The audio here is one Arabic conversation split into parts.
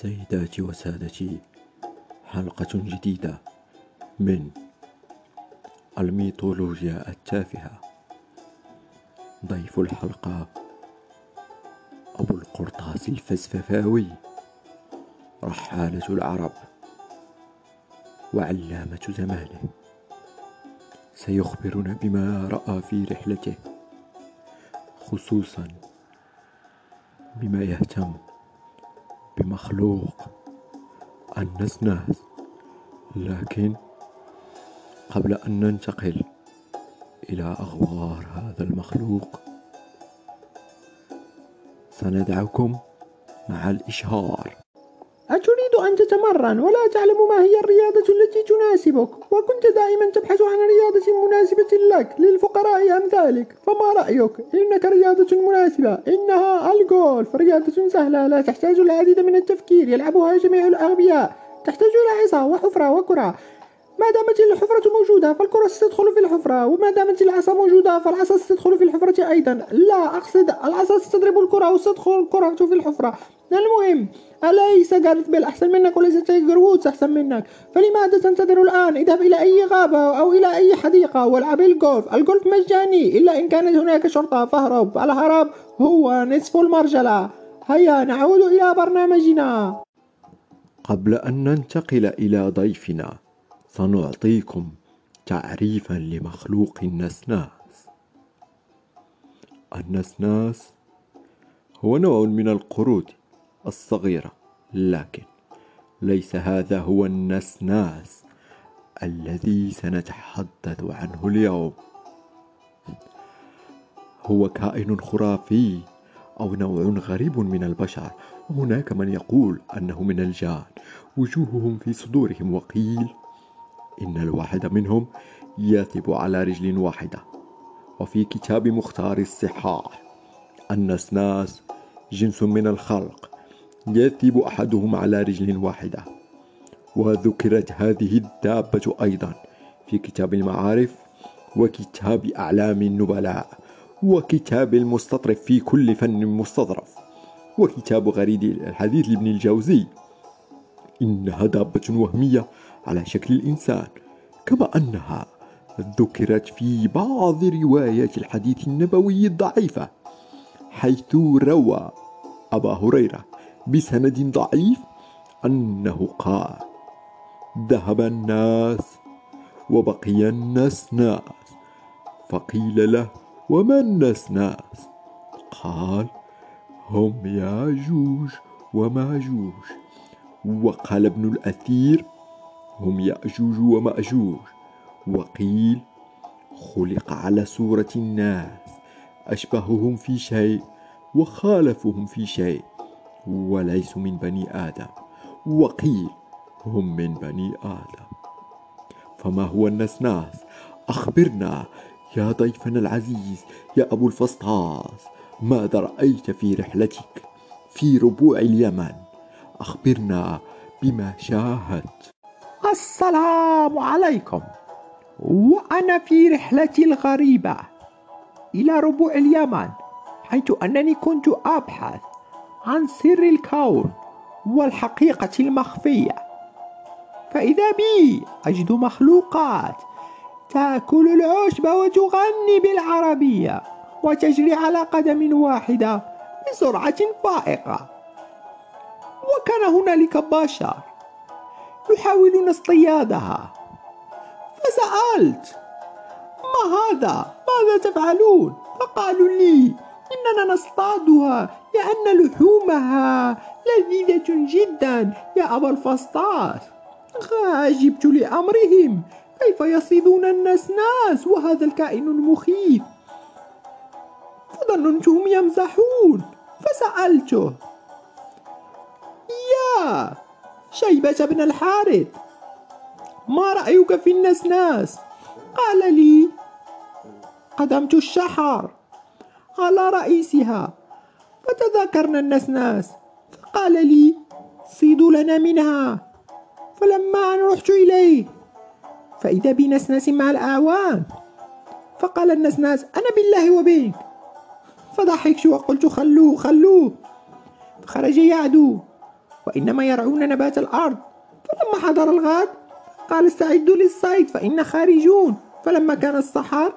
سيداتي وسادتي حلقة جديدة من الميثولوجيا التافهة. ضيف الحلقة أبو القرطاس الفزففاوي رحالة العرب وعلامة زمانه. سيخبرنا بما رأى في رحلته خصوصا بما يهتم بمخلوق النسناس لكن قبل أن ننتقل إلى أغوار هذا المخلوق سندعكم مع الإشهار. أن تتمرن ولا تعلم ما هي الرياضة التي تناسبك. وكنت دائما تبحث عن رياضة مناسبة لك للفقراء أمثالك فما رأيك؟ إنك رياضة مناسبة. إنها الجولف رياضة سهلة لا تحتاج العديد من التفكير. يلعبها جميع الأغبياء. تحتاج إلى عصا وحفرة وكرة. ما دامت الحفرة موجودة فالكرة ستدخل في الحفرة. وما دامت العصا موجودة فالعصا ستدخل في الحفرة أيضا. لا أقصد العصا ستضرب الكرة وستدخل الكرة في الحفرة. المهم أليس جارث بيل أحسن منك وليس تايجر وودز أحسن منك. فلماذا تنتظر الآن؟ اذهب إلى أي غابة أو إلى أي حديقة والعب الجولف الجولف مجاني. إلا إن كانت هناك شرطة فاهرب الهرب هو نصف المرجلة. هيا نعود إلى برنامجنا. قبل أن ننتقل إلى ضيفنا سنعطيكم تعريفا لمخلوق النسناس. النسناس هو نوع من القرود الصغيرة لكن ليس هذا هو النسناس الذي سنتحدث عنه اليوم. هو كائن خرافي أو نوع غريب من البشر. وهناك من يقول أنه من الجان. وجوههم في صدورهم وقيل إن الواحد منهم يثب على رجل واحدة. وفي كتاب مختار الصحاح النسناس جنس من الخلق يثب أحدهم على رجل واحدة. وذكرت هذه الدابة أيضا في كتاب المعارف وكتاب أعلام النبلاء وكتاب المستطرف في كل فن مستظرف وكتاب غريد الحديث لابن الجوزي. إنها دابة وهمية على شكل الإنسان كما أنها ذكرت في بعض روايات الحديث النبوي الضعيفة حيث روى أبا هريرة بسند ضعيف أنه قال ذهب الناس وبقي النسناس فقيل له وما النسناس قال هم ياجوج وماجوج. وقال ابن الأثير هم يأجوج ومأجوج. وقيل خلق على صورة الناس. أشبههم في شيء وخالفهم في شيء. وليسوا من بني آدم. وقيل هم من بني آدم. فما هو النسناس؟ أخبرنا يا ضيفنا العزيز يا أبو الفسطاس ماذا رأيت في رحلتك في ربوع اليمن؟ أخبرنا بما شاهدت. السلام عليكم. وأنا في رحلتي الغريبة إلى ربوع اليمن حيث أنني كنت أبحث عن سر الكون والحقيقة المخفية. فإذا بي أجد مخلوقات تأكل العشب وتغني بالعربية وتجري على قدم واحدة بسرعة فائقة. وكان هنالك بشر يحاولون اصطيادها فسألت ما هذا؟ ماذا تفعلون؟ فقالوا لي إننا نصطادها لأن لحومها لذيذة جدا يا أبا الفسطاط عجبت لأمرهم كيف يصيدون النسناس وهذا الكائن المخيف فظننتهم يمزحون فسألته يا شيبة بن الحارث. ما رأيك في النسناس؟ قال لي قدمت الشحر على رئيسها فتذاكرنا النسناس. فقال لي صيدوا لنا منها. فلما أن رحت إليه فإذا بنسناس مع الأعوان فقال النسناس أنا بالله وبينك فضحكت وقلت خلوه خلوه. فخرج يعدو. وإنما يرعون نبات الأرض. فلما حضر الغد قال استعدوا للصيد فإن خارجون. فلما كان السحر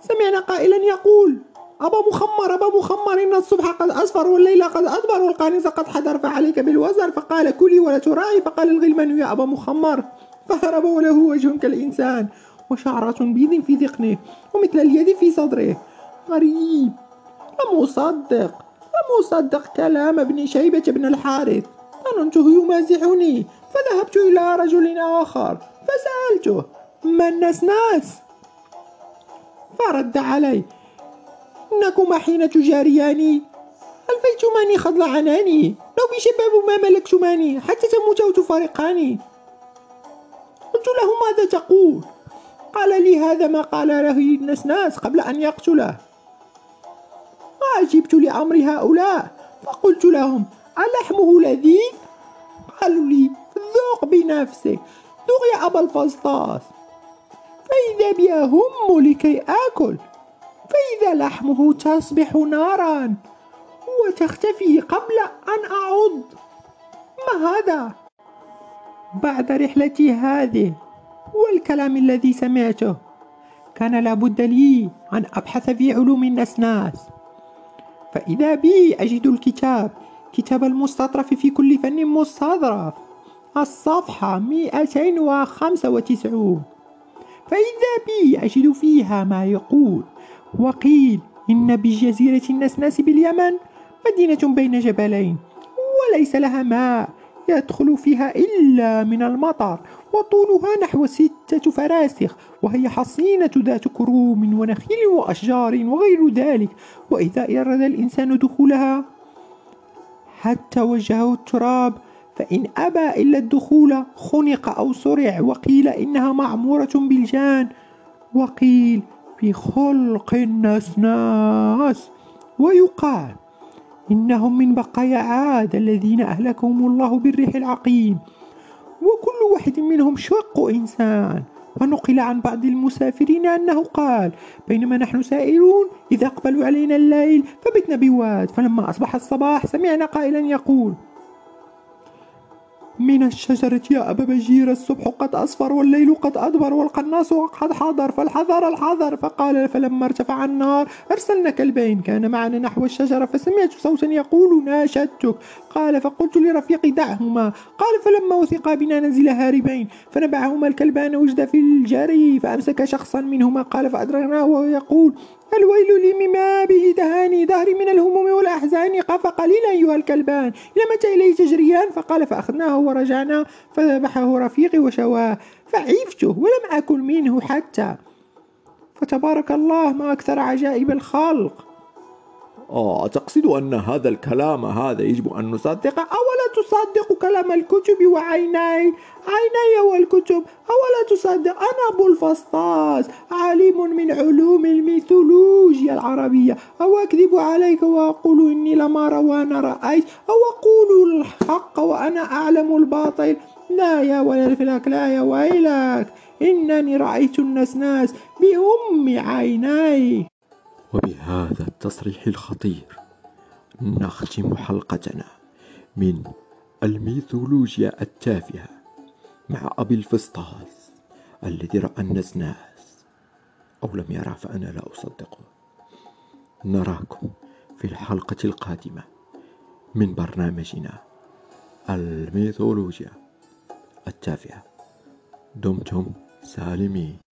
سمعنا قائلا يقول أبا مخمر أبا مخمر إن الصبح قد أصفر والليل قد أدبر والقانز قد حضر فعليك بالوزر فقال كلي ولا تراعي. فقال الغلمان يا أبا مخمر. فهرب وله وجه كالإنسان وشعرة بيض في ذقنه ومثل اليد في صدره. غريب. لم أصدق. لم أصدق كلام ابن شيبة بن الحارث. ظننته يمازحني فذهبت إلى رجل آخر فسألته ما النسناس فرد علي إنكما حين تجارياني. ألفيتماني خضل عناني؟ لو بشباب ما ملكتماني حتى تموت أو تفارقاني. قلت له ماذا تقول؟ قال لي هذا ما قال له النسناس قبل أن يقتله. وعجبت لأمر هؤلاء؟ فقلت لهم ألحمه لذيذ قالوا لي ذوق بنفسك ذوق يا أبا الفسطاس. فإذا بي أهم لكي آكل فإذا لحمه تصبح نارا وتختفي قبل أن أعض. ما هذا؟ بعد رحلتي هذه والكلام الذي سمعته كان لابد لي أن أبحث في علوم النسناس. فإذا بي أجد الكتاب كتاب المستطرف في كل فن مستظرف. الصفحة 295 فإذا بي أجد فيها ما يقول. وقيل إن بجزيرة النسناس باليمن مدينة بين جبلين وليس لها ماء يدخل فيها إلا من المطر. وطولها نحو ستة فراسخ وهي حصينة ذات كروم ونخيل وأشجار وغير ذلك. وإذا أراد الإنسان دخولها حتى وجهه التراب فإن أبى إلا الدخول خنق أو صرع وقيل إنها معمورة بالجان. وقيل بخلق النسناس ويقال إنهم من بقايا عاد الذين أهلكهم الله بالريح العقيم. وكل واحد منهم شق إنسان. ونقل عن بعض المسافرين أنه قال بينما نحن سائرون إذا أقبلوا علينا الليل فبتنا بواد. فلما أصبح الصباح سمعنا قائلا يقول من الشجرة يا أبا بجير الصبح قد أصفر والليل قد أدبر والقناص قد حضر فالحذر الحذر فقال فلما ارتفع النار أرسلنا كلبين كان معنا نحو الشجرة فسمعت صوتا يقول ناشدتك قال فقلت لرفيقي دعهما قال فلما وثقا بنا نزل هاربين فنبعهما الكلبان وجد في الجري فأمسك شخصا منهما قال فأدركناه وهو يقول الويل لي مما به دهاني ظهري من الهموم والأحزان قف قليلا أيها الكلبان إلى متى إليه تجريان فقال فأخذناه ورجعنا فذبحه رفيقي وشواه فعفته ولم أكل منه حتى. فتبارك الله ما أكثر عجائب الخلق. آه تقصد أن هذا الكلام هذا يجب أن نصدقه أولا تصدق كلام الكتب وعيناي عيناي والكتب. أولا تصدق. أنا أبو الفسطاس عالم من علوم الميثولوجيا العربية. أو أكذب عليك وأقول إني لم أرى وأنا رأيت. أو أقول الحق وأنا أعلم الباطل. لا يا ولد لا يا ويلك. إنني رأيت النسناس بأم عيناي. وبهذا التصريح الخطير نختم حلقتنا من الميثولوجيا التافهة مع أبي الفسطاس الذي رأى النسناس. أو لم يرى فأنا لا أصدقه نراكم في الحلقة القادمة من برنامجنا الميثولوجيا التافهة. دمتم سالمين.